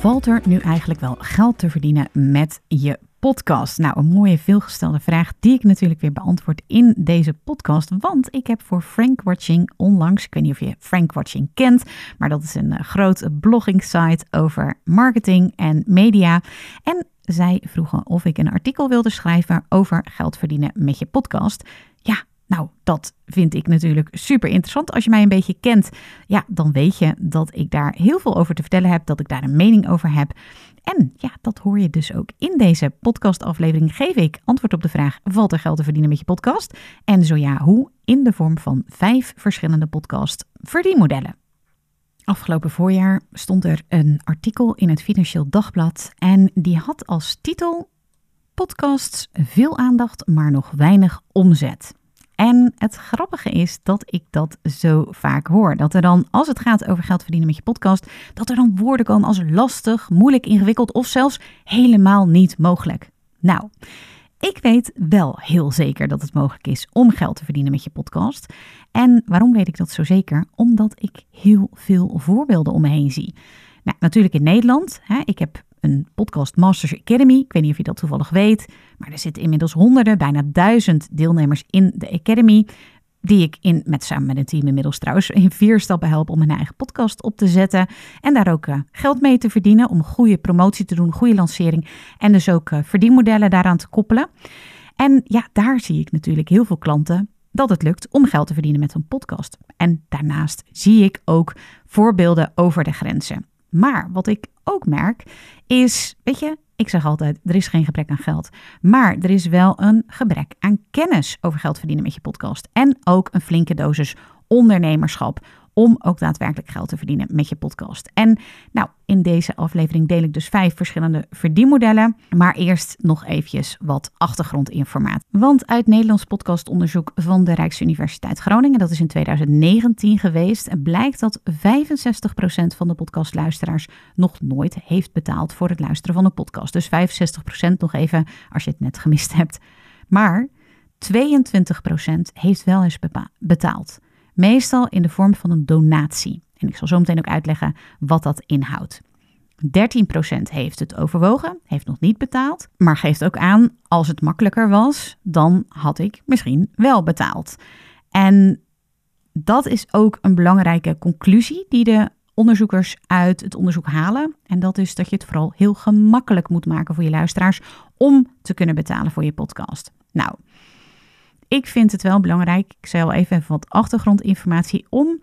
Valt er nu eigenlijk wel geld te verdienen met je podcast? Nou, een mooie veelgestelde vraag die ik natuurlijk weer beantwoord in deze podcast. Want ik heb voor Frank Watching onlangs, ik weet niet of je Frank Watching kent, maar dat is een uh, groot blogging site over marketing en media. En zij vroegen of ik een artikel wilde schrijven over geld verdienen met je podcast. Nou, dat vind ik natuurlijk super interessant. Als je mij een beetje kent, ja, dan weet je dat ik daar heel veel over te vertellen heb, dat ik daar een mening over heb. En ja, dat hoor je dus ook in deze podcastaflevering. Geef ik antwoord op de vraag: valt er geld te verdienen met je podcast? En zo ja, hoe? In de vorm van vijf verschillende podcast verdienmodellen. Afgelopen voorjaar stond er een artikel in het Financieel Dagblad en die had als titel Podcasts veel aandacht, maar nog weinig omzet. En het grappige is dat ik dat zo vaak hoor. Dat er dan, als het gaat over geld verdienen met je podcast, dat er dan woorden komen als lastig, moeilijk, ingewikkeld of zelfs helemaal niet mogelijk. Nou, ik weet wel heel zeker dat het mogelijk is om geld te verdienen met je podcast. En waarom weet ik dat zo zeker? Omdat ik heel veel voorbeelden om me heen zie. Nou, natuurlijk in Nederland. Hè, ik heb een podcast Masters Academy. Ik weet niet of je dat toevallig weet, maar er zitten inmiddels honderden, bijna duizend deelnemers in de Academy. Die ik in, met, samen met een team inmiddels trouwens in vier stappen help om mijn eigen podcast op te zetten. En daar ook uh, geld mee te verdienen. Om goede promotie te doen, goede lancering. En dus ook uh, verdienmodellen daaraan te koppelen. En ja, daar zie ik natuurlijk heel veel klanten dat het lukt om geld te verdienen met een podcast. En daarnaast zie ik ook voorbeelden over de grenzen. Maar wat ik ook merk is, weet je, ik zeg altijd, er is geen gebrek aan geld. Maar er is wel een gebrek aan kennis over geld verdienen met je podcast. En ook een flinke dosis ondernemerschap om ook daadwerkelijk geld te verdienen met je podcast. En nou, in deze aflevering deel ik dus vijf verschillende verdienmodellen. Maar eerst nog eventjes wat achtergrondinformatie. Want uit Nederlands podcastonderzoek van de Rijksuniversiteit Groningen, dat is in 2019 geweest, blijkt dat 65% van de podcastluisteraars nog nooit heeft betaald voor het luisteren van een podcast. Dus 65% nog even als je het net gemist hebt. Maar 22% heeft wel eens betaald. Meestal in de vorm van een donatie. En ik zal zo meteen ook uitleggen wat dat inhoudt. 13% heeft het overwogen, heeft nog niet betaald, maar geeft ook aan, als het makkelijker was, dan had ik misschien wel betaald. En dat is ook een belangrijke conclusie die de onderzoekers uit het onderzoek halen. En dat is dat je het vooral heel gemakkelijk moet maken voor je luisteraars om te kunnen betalen voor je podcast. Nou, ik vind het wel belangrijk, ik zal even, even wat achtergrondinformatie om.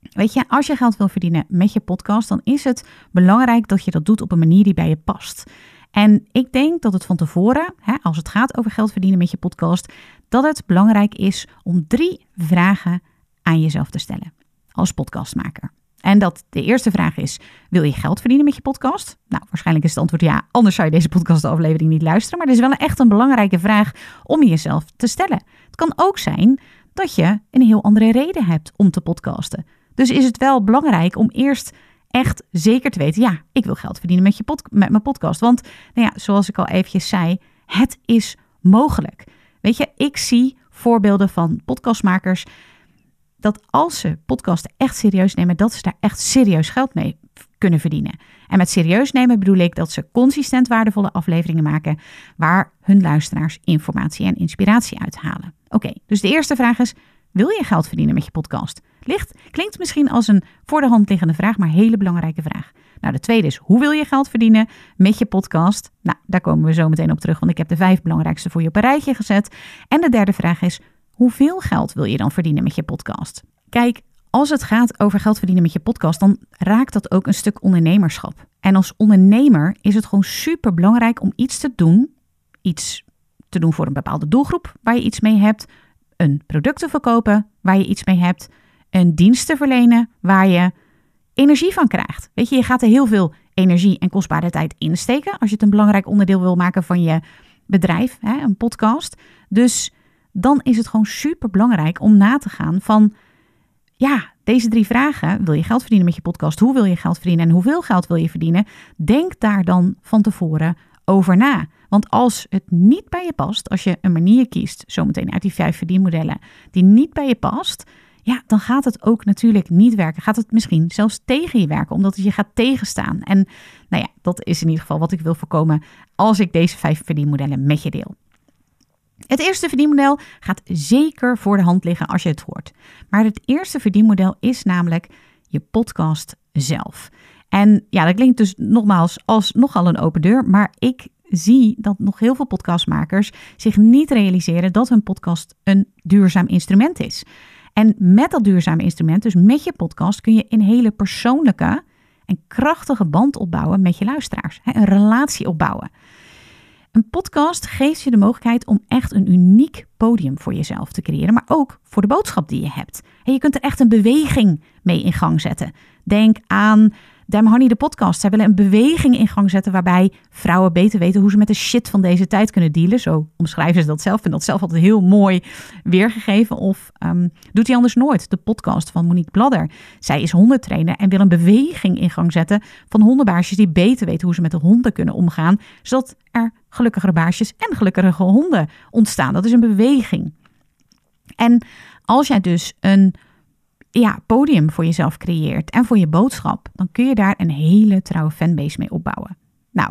Weet je, als je geld wil verdienen met je podcast, dan is het belangrijk dat je dat doet op een manier die bij je past. En ik denk dat het van tevoren, hè, als het gaat over geld verdienen met je podcast, dat het belangrijk is om drie vragen aan jezelf te stellen als podcastmaker. En dat de eerste vraag is: wil je geld verdienen met je podcast? Nou, waarschijnlijk is het antwoord ja, anders zou je deze podcastaflevering niet luisteren. Maar het is wel echt een belangrijke vraag om jezelf te stellen. Het kan ook zijn dat je een heel andere reden hebt om te podcasten. Dus is het wel belangrijk om eerst echt zeker te weten: ja, ik wil geld verdienen met, je pod met mijn podcast. Want, nou ja, zoals ik al eventjes zei, het is mogelijk. Weet je, ik zie voorbeelden van podcastmakers dat als ze podcasten echt serieus nemen, dat ze daar echt serieus geld mee kunnen verdienen. En met serieus nemen bedoel ik dat ze consistent waardevolle afleveringen maken waar hun luisteraars informatie en inspiratie uithalen. Oké, dus de eerste vraag is: wil je geld verdienen met je podcast? Ligt, klinkt misschien als een voor de hand liggende vraag, maar hele belangrijke vraag. Nou, de tweede is: hoe wil je geld verdienen met je podcast? Nou, daar komen we zo meteen op terug, want ik heb de vijf belangrijkste voor je op een rijtje gezet. En de derde vraag is: hoeveel geld wil je dan verdienen met je podcast? Kijk, als het gaat over geld verdienen met je podcast, dan raakt dat ook een stuk ondernemerschap. En als ondernemer is het gewoon super belangrijk om iets te doen, iets te doen voor een bepaalde doelgroep waar je iets mee hebt, een product te verkopen waar je iets mee hebt, een dienst te verlenen waar je energie van krijgt. Weet je, je gaat er heel veel energie en kostbare tijd insteken als je het een belangrijk onderdeel wil maken van je bedrijf, hè, een podcast. Dus dan is het gewoon super belangrijk om na te gaan van, ja, deze drie vragen. Wil je geld verdienen met je podcast? Hoe wil je geld verdienen en hoeveel geld wil je verdienen? Denk daar dan van tevoren over na. Want als het niet bij je past, als je een manier kiest, zometeen uit die vijf verdienmodellen, die niet bij je past, ja, dan gaat het ook natuurlijk niet werken. Gaat het misschien zelfs tegen je werken, omdat het je gaat tegenstaan. En nou ja, dat is in ieder geval wat ik wil voorkomen als ik deze vijf verdienmodellen met je deel. Het eerste verdienmodel gaat zeker voor de hand liggen als je het hoort. Maar het eerste verdienmodel is namelijk je podcast zelf. En ja, dat klinkt dus nogmaals als nogal een open deur, maar ik zie dat nog heel veel podcastmakers zich niet realiseren dat hun podcast een duurzaam instrument is. En met dat duurzame instrument, dus met je podcast, kun je een hele persoonlijke en krachtige band opbouwen met je luisteraars. Een relatie opbouwen. Een podcast geeft je de mogelijkheid om echt een uniek podium voor jezelf te creëren, maar ook voor de boodschap die je hebt. En je kunt er echt een beweging mee in gang zetten. Denk aan Damn Honey, de podcast. Zij willen een beweging in gang zetten waarbij vrouwen beter weten hoe ze met de shit van deze tijd kunnen dealen. Zo omschrijven ze dat zelf. En dat zelf altijd heel mooi weergegeven. Of um, doet hij anders nooit? De podcast van Monique Bladder. Zij is hondentrainer en wil een beweging in gang zetten van hondenbaarsjes die beter weten hoe ze met de honden kunnen omgaan. Zodat er gelukkigere baarsjes en gelukkige honden ontstaan. Dat is een beweging. En als jij dus een ja, podium voor jezelf creëert en voor je boodschap, dan kun je daar een hele trouwe fanbase mee opbouwen. Nou,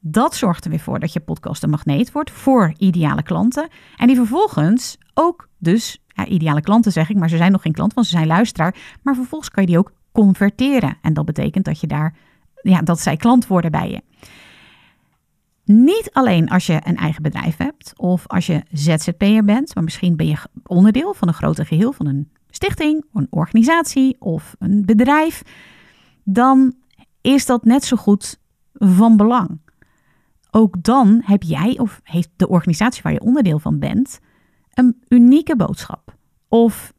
dat zorgt er weer voor dat je podcast een magneet wordt voor ideale klanten. En die vervolgens ook dus, ideale klanten zeg ik, maar ze zijn nog geen klant, want ze zijn luisteraar. Maar vervolgens kan je die ook converteren. En dat betekent dat je daar, ja, dat zij klant worden bij je. Niet alleen als je een eigen bedrijf hebt of als je ZZP'er bent, maar misschien ben je onderdeel van een groter geheel, van een stichting, een organisatie of een bedrijf, dan is dat net zo goed van belang. Ook dan heb jij of heeft de organisatie waar je onderdeel van bent een unieke boodschap. Of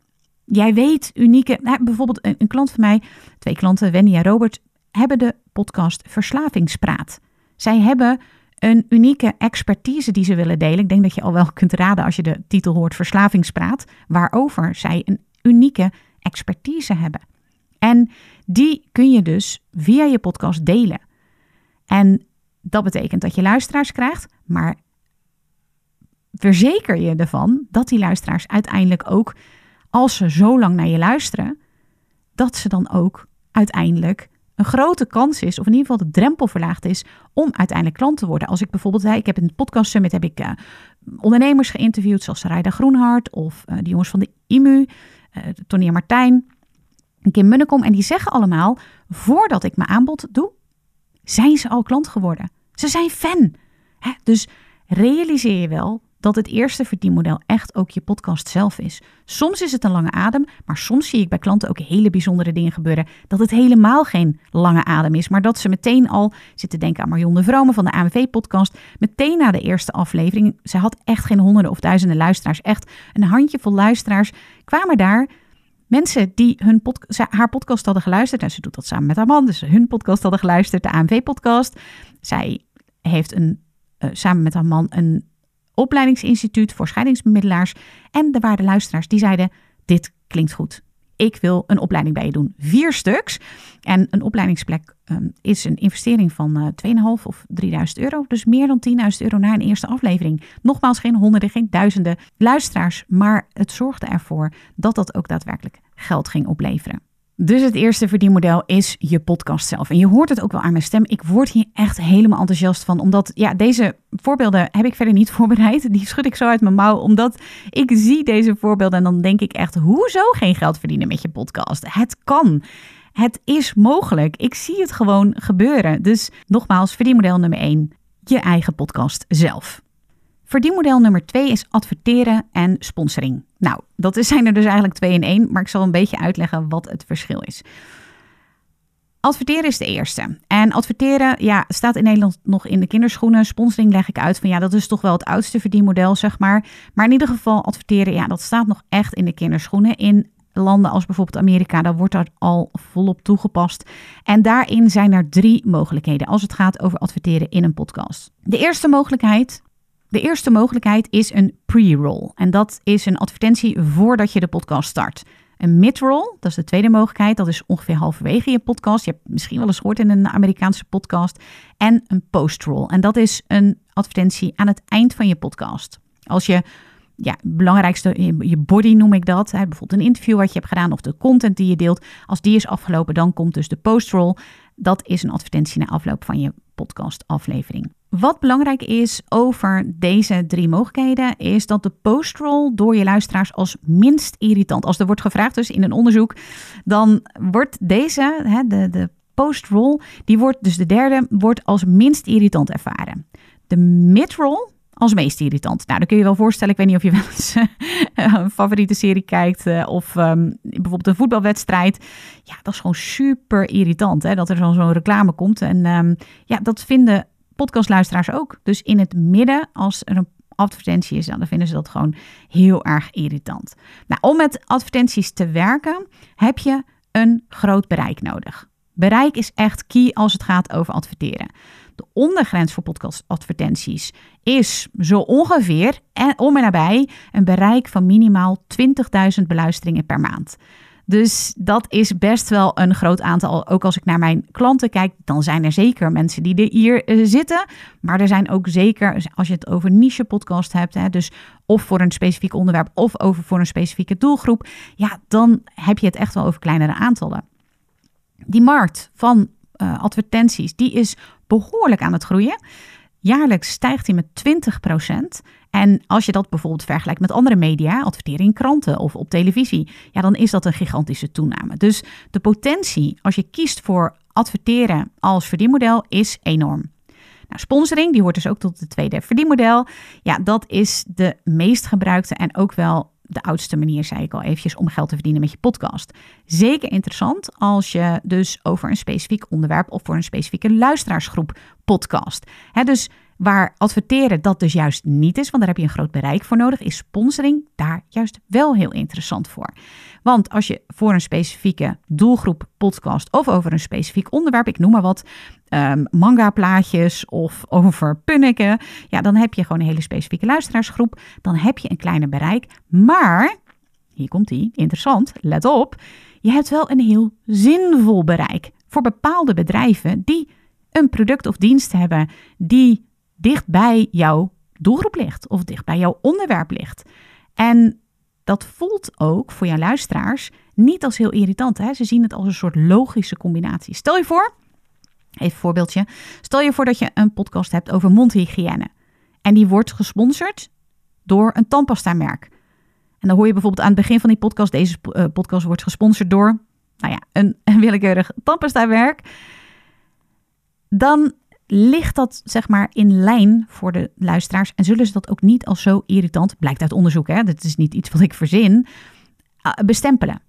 jij weet unieke, bijvoorbeeld een, een, klant van mij, twee klanten, Wendy en Robert, hebben de podcast Verslavingspraat. Zij hebben een unieke expertise die ze willen delen. Ik denk dat je al wel kunt raden als je de titel hoort Verslavingspraat, waarover zij een unieke expertise hebben. En die kun je dus via je podcast delen. En dat betekent dat je luisteraars krijgt, maar verzeker je ervan dat die luisteraars uiteindelijk ook, als ze zo lang naar je luisteren, dat ze dan ook uiteindelijk een grote kans is, of in ieder geval de drempel verlaagd is, om uiteindelijk klant te worden. Als ik bijvoorbeeld zei, ik heb in het podcast summit heb ik uh, ondernemers geïnterviewd, zoals Rijda Groenhart of uh, de jongens van de IMU, uh, Tony en Martijn, Kim Munnekom. En die zeggen allemaal, voordat ik mijn aanbod doe, zijn ze al klant geworden. Ze zijn fan. Hè? Dus realiseer je wel dat het eerste verdienmodel echt ook je podcast zelf is. Soms is het een lange adem, maar soms zie ik bij klanten ook hele bijzondere dingen gebeuren. Dat het helemaal geen lange adem is, maar dat ze meteen al zitten denken aan Marion de Vrome van de AMV-podcast. Meteen na de eerste aflevering, ze had echt geen honderden of duizenden luisteraars, echt een handjevol luisteraars, kwamen daar mensen die hun haar podcast hadden geluisterd. En ze doet dat samen met haar man, dus hun podcast hadden geluisterd, de AMV-podcast. Zij heeft een, uh, samen met haar man een opleidingsinstituut voor scheidingsbemiddelaars. En er waren luisteraars die zeiden: Dit klinkt goed. Ik wil een opleiding bij je doen. Vier stuks. En een opleidingsplek ehm, is een investering van uh, eh, 2,5 of 3000 euro. Dus meer dan 10.000 euro na een eerste aflevering. Nogmaals, geen honderden, geen duizenden luisteraars. Maar het zorgde ervoor dat dat ook daadwerkelijk geld ging opleveren. Dus het eerste verdienmodel is je podcast zelf. En je hoort het ook wel aan mijn stem. Ik word hier echt helemaal enthousiast van. Omdat ja, deze voorbeelden heb ik verder niet voorbereid. Die schud ik zo uit mijn mouw. Omdat ik zie deze voorbeelden en dan denk ik echt... hoezo geen geld verdienen met je podcast? Het kan. Het is mogelijk. Ik zie het gewoon gebeuren. Dus nogmaals, verdienmodel nummer 1. Je eigen podcast zelf. Verdienmodel nummer twee is adverteren en sponsoring. Nou, dat zijn er dus eigenlijk twee in één, maar ik zal een beetje uitleggen wat het verschil is. Adverteren is de eerste. En adverteren ja, staat in Nederland nog in de kinderschoenen. Sponsoring leg ik uit van ja, dat is toch wel het oudste verdienmodel, zeg maar. Maar in ieder geval adverteren, ja, dat staat nog echt in de kinderschoenen. In landen als bijvoorbeeld Amerika, daar wordt dat al volop toegepast. En daarin zijn er drie mogelijkheden als het gaat over adverteren in een podcast. De eerste mogelijkheid, de eerste mogelijkheid is een pre-roll. En dat is een advertentie voordat je de podcast start. Een mid-roll, dat is de tweede mogelijkheid. Dat is ongeveer halverwege je podcast. Je hebt misschien wel eens gehoord in een Amerikaanse podcast. En een post-roll. En dat is een advertentie aan het eind van je podcast. Als je ja, belangrijkste, je body noem ik dat. Bijvoorbeeld een interview wat je hebt gedaan of de content die je deelt. Als die is afgelopen, dan komt dus de post-roll. Dat is een advertentie na afloop van je podcastaflevering. Wat belangrijk is over deze drie mogelijkheden, is dat de post-roll door je luisteraars als minst irritant. Als er wordt gevraagd, dus in een onderzoek, dan wordt deze, hè, de, de post-roll, die wordt dus de derde, wordt als minst irritant ervaren. De mid-roll, als meest irritant. Nou, dan kun je wel voorstellen, ik weet niet of je wel eens eh, een favoriete serie kijkt eh, of um, bijvoorbeeld een voetbalwedstrijd. Ja, dat is gewoon super irritant hè, dat er zo'n reclame komt. En um, ja, dat vinden podcastluisteraars ook. Dus in het midden, als er een advertentie is, dan vinden ze dat gewoon heel erg irritant. Nou, om met advertenties te werken, heb je een groot bereik nodig. Bereik is echt key als het gaat over adverteren. De ondergrens voor podcastadvertenties is zo ongeveer en om en nabij een bereik van minimaal 20.000 beluisteringen per maand. Dus dat is best wel een groot aantal. Ook als ik naar mijn klanten kijk, dan zijn er zeker mensen die er hier eh, zitten. Maar er zijn ook zeker, als je het over niche podcast hebt, hè, dus of voor een specifiek onderwerp of over voor een specifieke doelgroep, ja, dan heb je het echt wel over kleinere aantallen. Die markt van uh, advertenties, die is behoorlijk aan het groeien. Jaarlijks stijgt hij met 20%. En als je dat bijvoorbeeld vergelijkt met andere media, adverteren in kranten of op televisie, ja, dan is dat een gigantische toename. Dus de potentie als je kiest voor adverteren als verdienmodel is enorm. Nou, sponsoring, die hoort dus ook tot het tweede verdienmodel. Ja, dat is de meest gebruikte en ook wel de oudste manier, zei ik al eventjes, om geld te verdienen met je podcast. Zeker interessant als je dus over een specifiek onderwerp of voor een specifieke luisteraarsgroep podcast. dus Waar adverteren dat dus juist niet is, want daar heb je een groot bereik voor nodig, is sponsoring daar juist wel heel interessant voor. Want als je voor een specifieke doelgroep podcast of over een specifiek onderwerp, ik noem maar wat, um, manga plaatjes of over punniken, ja, dan heb je gewoon een hele specifieke luisteraarsgroep. Dan heb je een kleiner bereik. Maar, hier komt die, interessant, let op, je hebt wel een heel zinvol bereik voor bepaalde bedrijven die een product of dienst hebben die dicht bij jouw doelgroep ligt of dicht bij jouw onderwerp ligt. En dat voelt ook voor jouw luisteraars niet als heel irritant. Hè? Ze zien het als een soort logische combinatie. Stel je voor, even een voorbeeldje. Stel je voor dat je een podcast hebt over mondhygiëne. En die wordt gesponsord door een tandpasta-merk. En dan hoor je bijvoorbeeld aan het begin van die podcast, deze eh, podcast wordt gesponsord door, nou ja, een, een willekeurig tandpasta-merk. Dan ligt dat zeg maar in lijn voor de luisteraars en zullen ze dat ook niet als zo irritant, blijkt uit onderzoek, hè, dat is niet iets wat ik verzin, ah, bestempelen.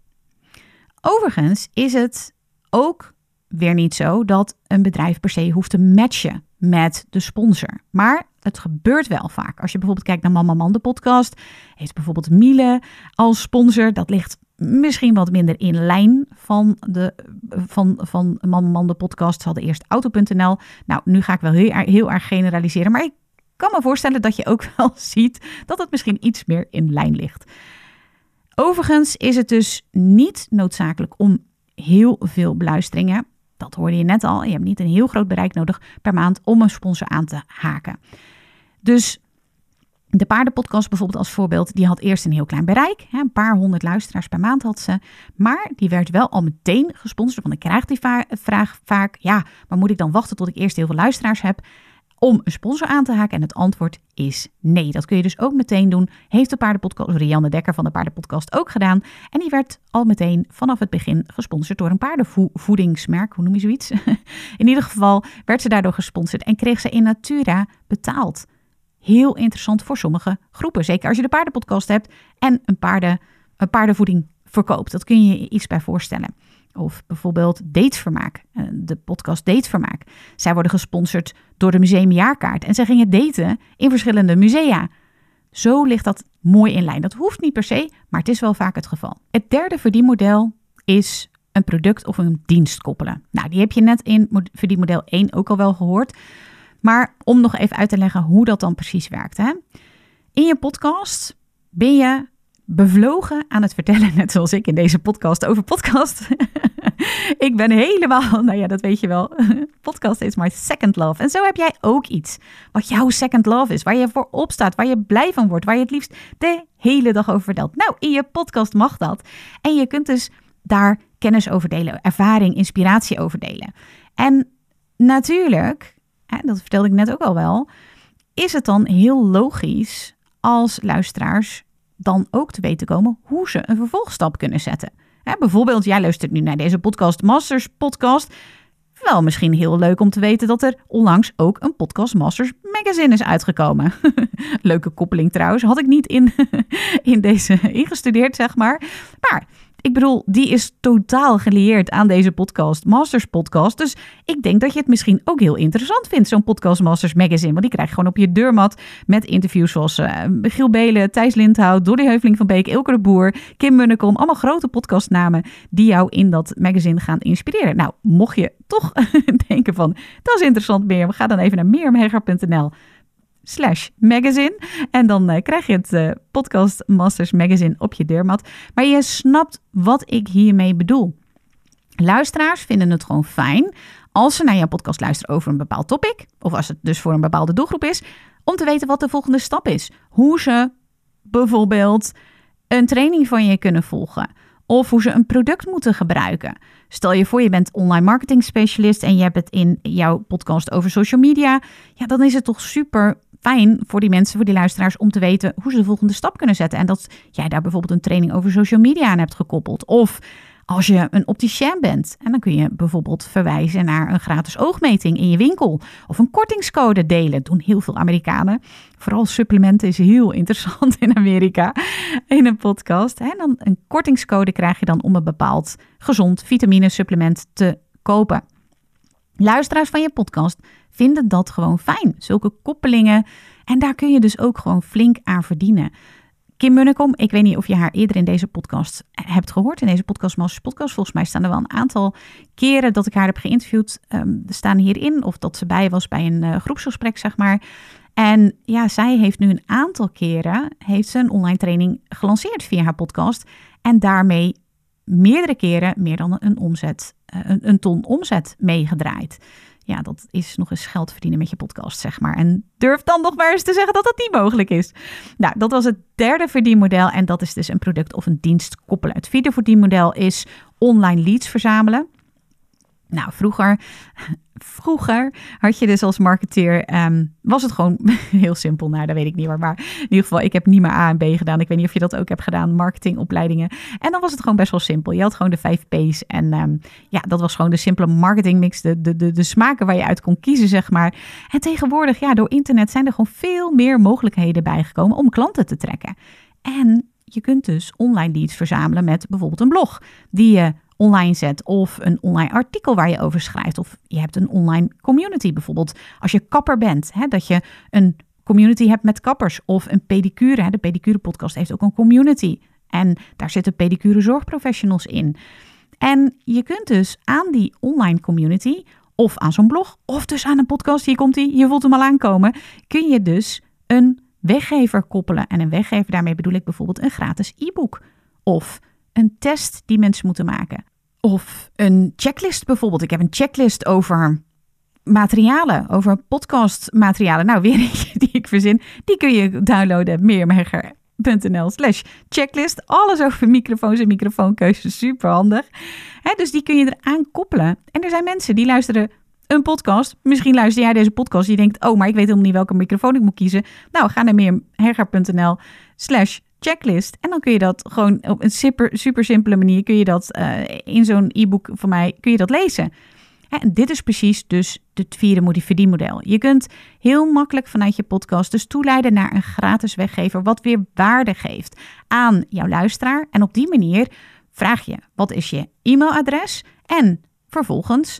Overigens is het ook weer niet zo dat een bedrijf per se hoeft te matchen met de sponsor. Maar het gebeurt wel vaak. Als je bijvoorbeeld kijkt naar Mama Man, de podcast, heeft bijvoorbeeld Miele als sponsor. Dat ligt misschien wat minder in lijn van de van, van Man de podcast. Ze hadden eerst auto.nl. Nou, nu ga ik wel heel, heel erg generaliseren. Maar ik kan me voorstellen dat je ook wel ziet dat het misschien iets meer in lijn ligt. Overigens is het dus niet noodzakelijk om heel veel beluisteringen. Dat hoorde je net al. Je hebt niet een heel groot bereik nodig per maand om een sponsor aan te haken. Dus de paardenpodcast bijvoorbeeld als voorbeeld, die had eerst een heel klein bereik. Hè, een paar honderd luisteraars per maand had ze. Maar die werd wel al meteen gesponsord. Want ik krijg die vraag vaak, ja, maar moet ik dan wachten tot ik eerst heel veel luisteraars heb om een sponsor aan te haken? En het antwoord is nee. Dat kun je dus ook meteen doen. Heeft de paardenpodcast, Rianne Dekker van de paardenpodcast ook gedaan. En die werd al meteen vanaf het begin gesponsord door een paardenvoedingsmerk. Hoe noem je zoiets? In ieder geval werd ze daardoor gesponsord en kreeg ze in Natura betaald heel interessant voor sommige groepen. Zeker als je de paardenpodcast hebt en een, paarden, een paardenvoeding verkoopt. Dat kun je je iets bij voorstellen. Of bijvoorbeeld Datesvermaak, eh, de podcast Datevermaak. Zij worden gesponsord door de museumjaarkaart en zij gingen daten in verschillende musea. Zo ligt dat mooi in lijn. Dat hoeft niet per se, maar het is wel vaak het geval. Het derde verdienmodel is een product of een dienst koppelen. Nou, die heb je net in verdienmodel 1 ook al wel gehoord. Maar om nog even uit te leggen hoe dat dan precies werkt. Hè? In je podcast ben je bevlogen aan het vertellen, net zoals ik in deze podcast over podcast. ik ben helemaal, nou ja, dat weet je wel. podcast is my second love. En zo heb jij ook iets wat jouw second love is, waar je voor opstaat, waar je blij van wordt, waar je het liefst de hele dag over vertelt. Nou, in je podcast mag dat. En je kunt dus daar kennis over delen, ervaring, inspiratie over delen. En natuurlijk, dat vertelde ik net ook al wel, is het dan heel logisch als luisteraars dan ook te weten komen hoe ze een vervolgstap kunnen zetten. bijvoorbeeld, jij luistert nu naar deze podcast, Masters Podcast. Wel misschien heel leuk om te weten dat er onlangs ook een Podcast Masters magazine is uitgekomen. Leuke koppeling trouwens. Had ik niet in, in deze ingestudeerd, zeg maar. Maar ik bedoel, die is totaal gelieerd aan deze podcast, Masters Podcast. Dus ik denk dat je het misschien ook heel interessant vindt, zo'n Podcast Masters Magazine. Want die krijg je gewoon op je deurmat met interviews zoals Giel Belen, Thijs Lindhout, Dolly Heuveling van Beek, Ilke de Boer, Kim Munnekom. Allemaal grote podcastnamen die jou in dat magazine gaan inspireren. Nou, mocht je toch denken van, dat is interessant meer, ga dan even naar meermhegger.nl slash magazine. En dan uh, krijg je het uh, Podcast Masters Magazine op je deurmat. Maar je snapt wat ik hiermee bedoel. Luisteraars vinden het gewoon fijn als ze naar jouw podcast luisteren over een bepaald topic, of als het dus voor een bepaalde doelgroep is, om te weten wat de volgende stap is. Hoe ze bijvoorbeeld een training van je kunnen volgen. Of hoe ze een product moeten gebruiken. Stel je voor, je bent online marketing specialist en je hebt het in jouw podcast over social media. Ja, dan is het toch super fijn voor die mensen, voor die luisteraars, om te weten hoe ze de volgende stap kunnen zetten. En dat jij daar bijvoorbeeld een training over social media aan hebt gekoppeld. Of als je een opticien bent. En dan kun je bijvoorbeeld verwijzen naar een gratis oogmeting in je winkel. Of een kortingscode delen. Dat doen heel veel Amerikanen. Vooral supplementen is heel interessant in Amerika. In een podcast. En dan een kortingscode krijg je dan om een bepaald gezond vitamine supplement te kopen. Luisteraars van je podcast vinden dat gewoon fijn. Zulke koppelingen. En daar kun je dus ook gewoon flink aan verdienen. Kim Munnekom, ik weet niet of je haar eerder in deze podcast hebt gehoord. In deze podcast, Masters Podcast. Volgens mij staan er wel een aantal keren dat ik haar heb geïnterviewd. Um, staan hierin. Of dat ze bij was bij een uh, groepsgesprek, zeg maar. En ja, zij heeft nu een aantal keren heeft ze een online training gelanceerd via haar podcast. En daarmee meerdere keren meer dan een omzet, uh, een, een ton omzet meegedraaid ja, dat is nog eens geld verdienen met je podcast, zeg maar. En durf dan nog maar eens te zeggen dat dat niet mogelijk is. Nou, dat was het derde verdienmodel en dat is dus een product of een dienst koppelen. Het vierde verdienmodel is online leads verzamelen. Nou, vroeger, vroeger had je dus als marketeer, um, was het gewoon heel simpel. Nou, dat weet ik niet meer. Maar in ieder geval, ik heb niet meer A en B gedaan. Ik weet niet of je dat ook hebt gedaan, marketingopleidingen. En dan was het gewoon best wel simpel. Je had gewoon de vijf P's. En um, ja, dat was gewoon de simpele marketingmix. De, de, de, de smaken waar je uit kon kiezen, zeg maar. En tegenwoordig, ja, door internet zijn er gewoon veel meer mogelijkheden bijgekomen om klanten te trekken. En je kunt dus online leads verzamelen met bijvoorbeeld een blog die je online zet of een online artikel waar je over schrijft of je hebt een online community bijvoorbeeld als je kapper bent, hè, dat je een community hebt met kappers of een pedicure. Hè, de pedicure podcast heeft ook een community en daar zitten pedicure zorgprofessionals in. En je kunt dus aan die online community of aan zo'n blog of dus aan een podcast, hier komt hij, je voelt hem al aankomen, kun je dus een weggever koppelen. En een weggever, daarmee bedoel ik bijvoorbeeld een gratis e-book of een test die mensen moeten maken. Of een checklist bijvoorbeeld. Ik heb een checklist over materialen, over podcastmaterialen. Nou, weer eentje die ik verzin. Die kun je downloaden. Meermerger.nl slash checklist. Alles over microfoons en microfoonkeuzes. Super handig. dus die kun je eraan koppelen. En er zijn mensen die luisteren een podcast. Misschien luister jij deze podcast. Je denkt, oh, maar ik weet helemaal niet welke microfoon ik moet kiezen. Nou, ga naar meerherger.nl slash checklist. En dan kun je dat gewoon op een super, super simpele manier kun je dat uh, in zo'n e-book van mij kun je dat lezen. En dit is precies dus het vierde verdienmodel. Je kunt heel makkelijk vanuit je podcast dus toeleiden naar een gratis weggever wat weer waarde geeft aan jouw luisteraar. En op die manier vraag je wat is je e-mailadres en vervolgens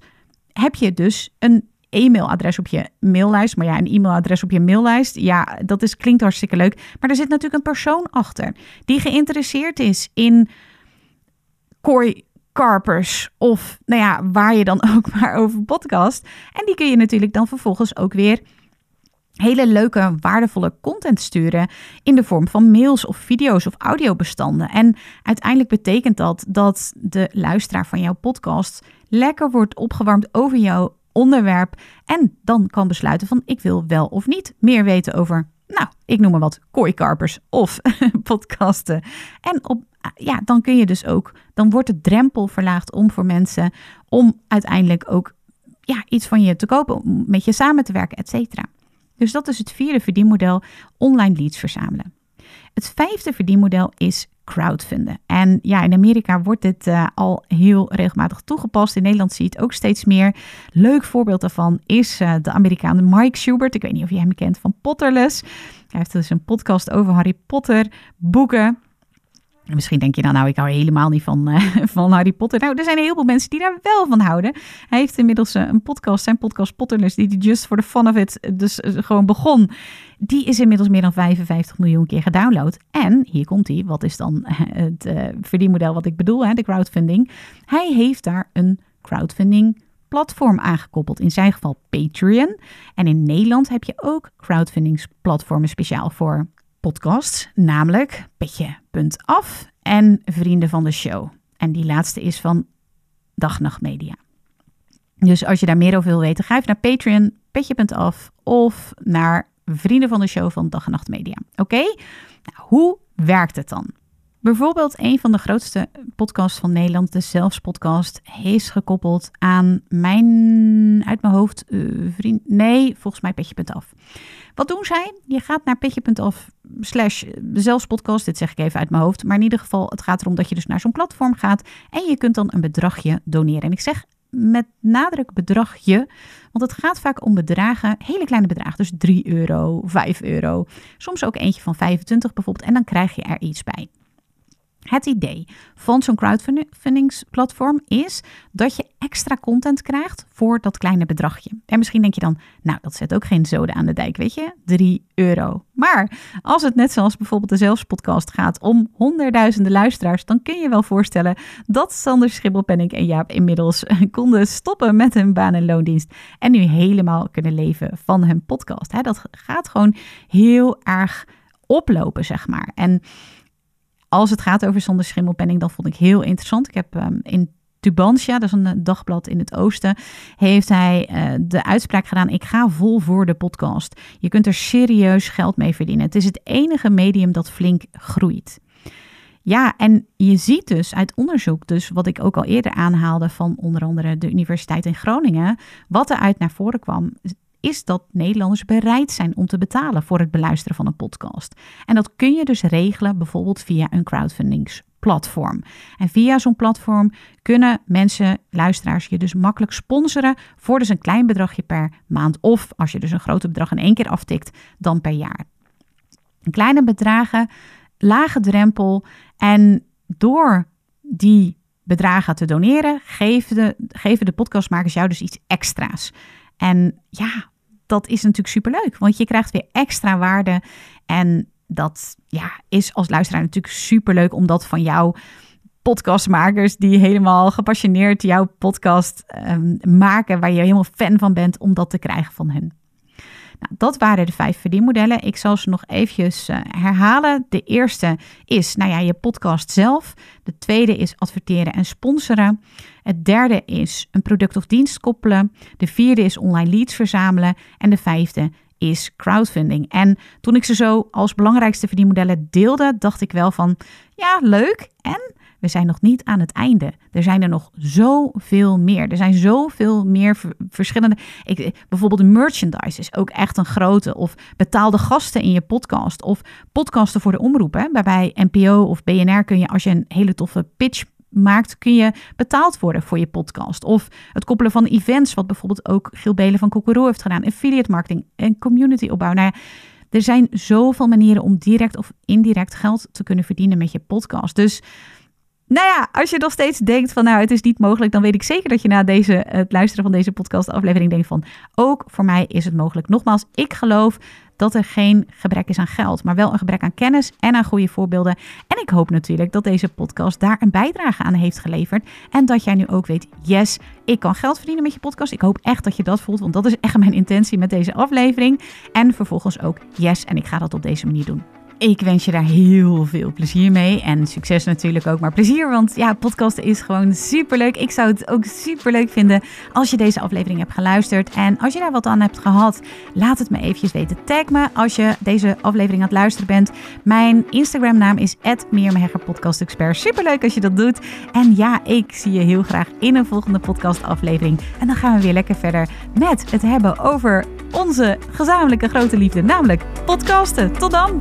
heb je dus een e-mailadres op je maillijst. Maar ja, een e-mailadres op je maillijst, ja, dat is, klinkt hartstikke leuk. Maar er zit natuurlijk een persoon achter die geïnteresseerd is in kooi karpers of nou ja, waar je dan ook maar over podcast. En die kun je natuurlijk dan vervolgens ook weer hele leuke, waardevolle content sturen in de vorm van mails of video's of audiobestanden. En uiteindelijk betekent dat dat de luisteraar van jouw podcast lekker wordt opgewarmd over jouw onderwerp en dan kan besluiten van ik wil wel of niet meer weten over, nou, ik noem maar wat, kooikarpers of podcasten. En op, ja, dan kun je dus ook, dan wordt de drempel verlaagd om voor mensen om uiteindelijk ook ja, iets van je te kopen, om met je samen te werken, et cetera. Dus dat is het vierde verdienmodel, online leads verzamelen. Het vijfde verdienmodel is crowdfunden. En ja, in Amerika wordt dit uh, al heel regelmatig toegepast. In Nederland zie je het ook steeds meer. Leuk voorbeeld daarvan is uh, de Amerikaan Mike Schubert. Ik weet niet of je hem kent van Potterless. Hij heeft dus een podcast over Harry Potter, boeken. Misschien denk je dan, nou, ik hou helemaal niet van, uh, van Harry Potter. Nou, er zijn heel veel mensen die daar wel van houden. Hij heeft inmiddels een podcast, zijn podcast Potterless, die hij just for the fun of it dus gewoon begon. Die is inmiddels meer dan 55 miljoen keer gedownload. En, hier komt hij, wat is dan het verdienmodel wat ik bedoel, hè, de crowdfunding. Hij heeft daar een crowdfunding platform aangekoppeld. In zijn geval Patreon. En in Nederland heb je ook crowdfundingsplatformen speciaal voor podcasts, namelijk petje.af en Vrienden van de Show. En die laatste is van Dag Nacht Media. Dus als je daar meer over wil weten, ga even naar Patreon, petje.af of naar Vrienden van de Show van Dag en Nacht Media. Oké? Nou, hoe werkt het dan? Bijvoorbeeld een van de grootste podcasts van Nederland, de Zelfs podcast, is gekoppeld aan mijn, uit mijn hoofd, uh, vriend, nee, volgens mij petje.af. Wat doen zij? Je gaat naar petje.af slash zelfspodcast. Dit zeg ik even uit mijn hoofd. Maar in ieder geval, het gaat erom dat je dus naar zo'n platform gaat. En je kunt dan een bedragje doneren. En ik zeg met nadruk bedragje. Want het gaat vaak om bedragen, hele kleine bedragen. Dus 3 euro, 5 euro. Soms ook eentje van 25 bijvoorbeeld. En dan krijg je er iets bij. Het idee van zo'n crowdfundingsplatform is dat je extra content krijgt voor dat kleine bedragje. En misschien denk je dan, nou, dat zet ook geen zoden aan de dijk, weet je? 3 euro. Maar als het net zoals bijvoorbeeld de Zelfspodcast gaat om honderdduizenden luisteraars, dan kun je wel voorstellen dat Sander Schibbelpenning en Jaap inmiddels konden stoppen met hun baan- en loondienst en nu helemaal kunnen leven van hun podcast. Dat gaat gewoon heel erg oplopen, zeg maar. En als het gaat over Sander Schimmelpenning, dan vond ik heel interessant. Ik heb um, in Tubantia, dat is een eh, dagblad in het oosten, heeft hij uh, de uitspraak gedaan: ik ga vol voor de podcast. Je kunt er serieus geld mee verdienen. Het is het enige medium dat flink groeit. Ja, en je ziet dus uit onderzoek, dus wat ik ook al eerder aanhaalde van onder andere de Universiteit in Groningen, wat eruit naar voren kwam, is dat Nederlanders bereid zijn om te betalen voor het beluisteren van een podcast. En dat kun je dus regelen bijvoorbeeld via een crowdfundingsplatform. En via zo'n platform kunnen mensen, luisteraars, je dus makkelijk sponsoren voor dus een klein bedragje per maand. Of als je dus een groot bedrag in één keer aftikt, dan per jaar. Kleine bedragen, lage drempel en door die bedragen te doneren, geven de, geven de podcastmakers jou dus iets extra's. En ja, dat is natuurlijk superleuk, want je krijgt weer extra waarde. En dat ja, is als luisteraar natuurlijk superleuk om dat van jouw podcastmakers die helemaal gepassioneerd jouw podcast um, maken, waar je helemaal fan van bent, om dat te krijgen van hen. Nou, dat waren de vijf verdienmodellen. Ik zal ze nog eventjes uh, herhalen. De eerste is, nou ja, je podcast zelf. De tweede is adverteren en sponsoren. Het derde is een product of dienst koppelen. De vierde is online leads verzamelen. En de vijfde is crowdfunding. En toen ik ze zo als belangrijkste verdienmodellen deelde, dacht ik wel van, ja, leuk. En we zijn nog niet aan het einde. Er zijn er nog zoveel meer. Er zijn zoveel meer verschillende. Ik, bijvoorbeeld merchandise is ook echt een grote. Of betaalde gasten in je podcast. Of podcasten voor de omroep. Hè. Bij NPO of BNR kun je, als je een hele toffe pitch maakt, kun je betaald worden voor je podcast. Of het koppelen van events, wat bijvoorbeeld ook Giel Belen van Kokoro heeft gedaan. Affiliate marketing en community opbouw. Nou er zijn zoveel manieren om direct of indirect geld te kunnen verdienen met je podcast. Dus Nou ja, als je nog steeds denkt van nou het is niet mogelijk, dan weet ik zeker dat je na deze, het luisteren van deze podcast aflevering denkt van ook voor mij is het mogelijk. Nogmaals, ik geloof dat er geen gebrek is aan geld, maar wel een gebrek aan kennis en aan goede voorbeelden. En ik hoop natuurlijk dat deze podcast daar een bijdrage aan heeft geleverd. En dat jij nu ook weet, yes, ik kan geld verdienen met je podcast. Ik hoop echt dat je dat voelt, want dat is echt mijn intentie met deze aflevering. En vervolgens ook, yes, en ik ga dat op deze manier doen. Ik wens je daar heel veel plezier mee. En succes natuurlijk ook. Maar plezier, want ja, podcasten is gewoon superleuk. Ik zou het ook superleuk vinden als je deze aflevering hebt geluisterd. En als je daar wat aan hebt gehad, laat het me eventjes weten. Tag me als je deze aflevering aan het luisteren bent. Mijn Instagram naam is @meermehegger Superleuk als je dat doet. En ja, ik zie je heel graag in een volgende podcast aflevering. En dan gaan we weer lekker verder met het hebben over onze gezamenlijke grote liefde, namelijk podcasten. Tot dan!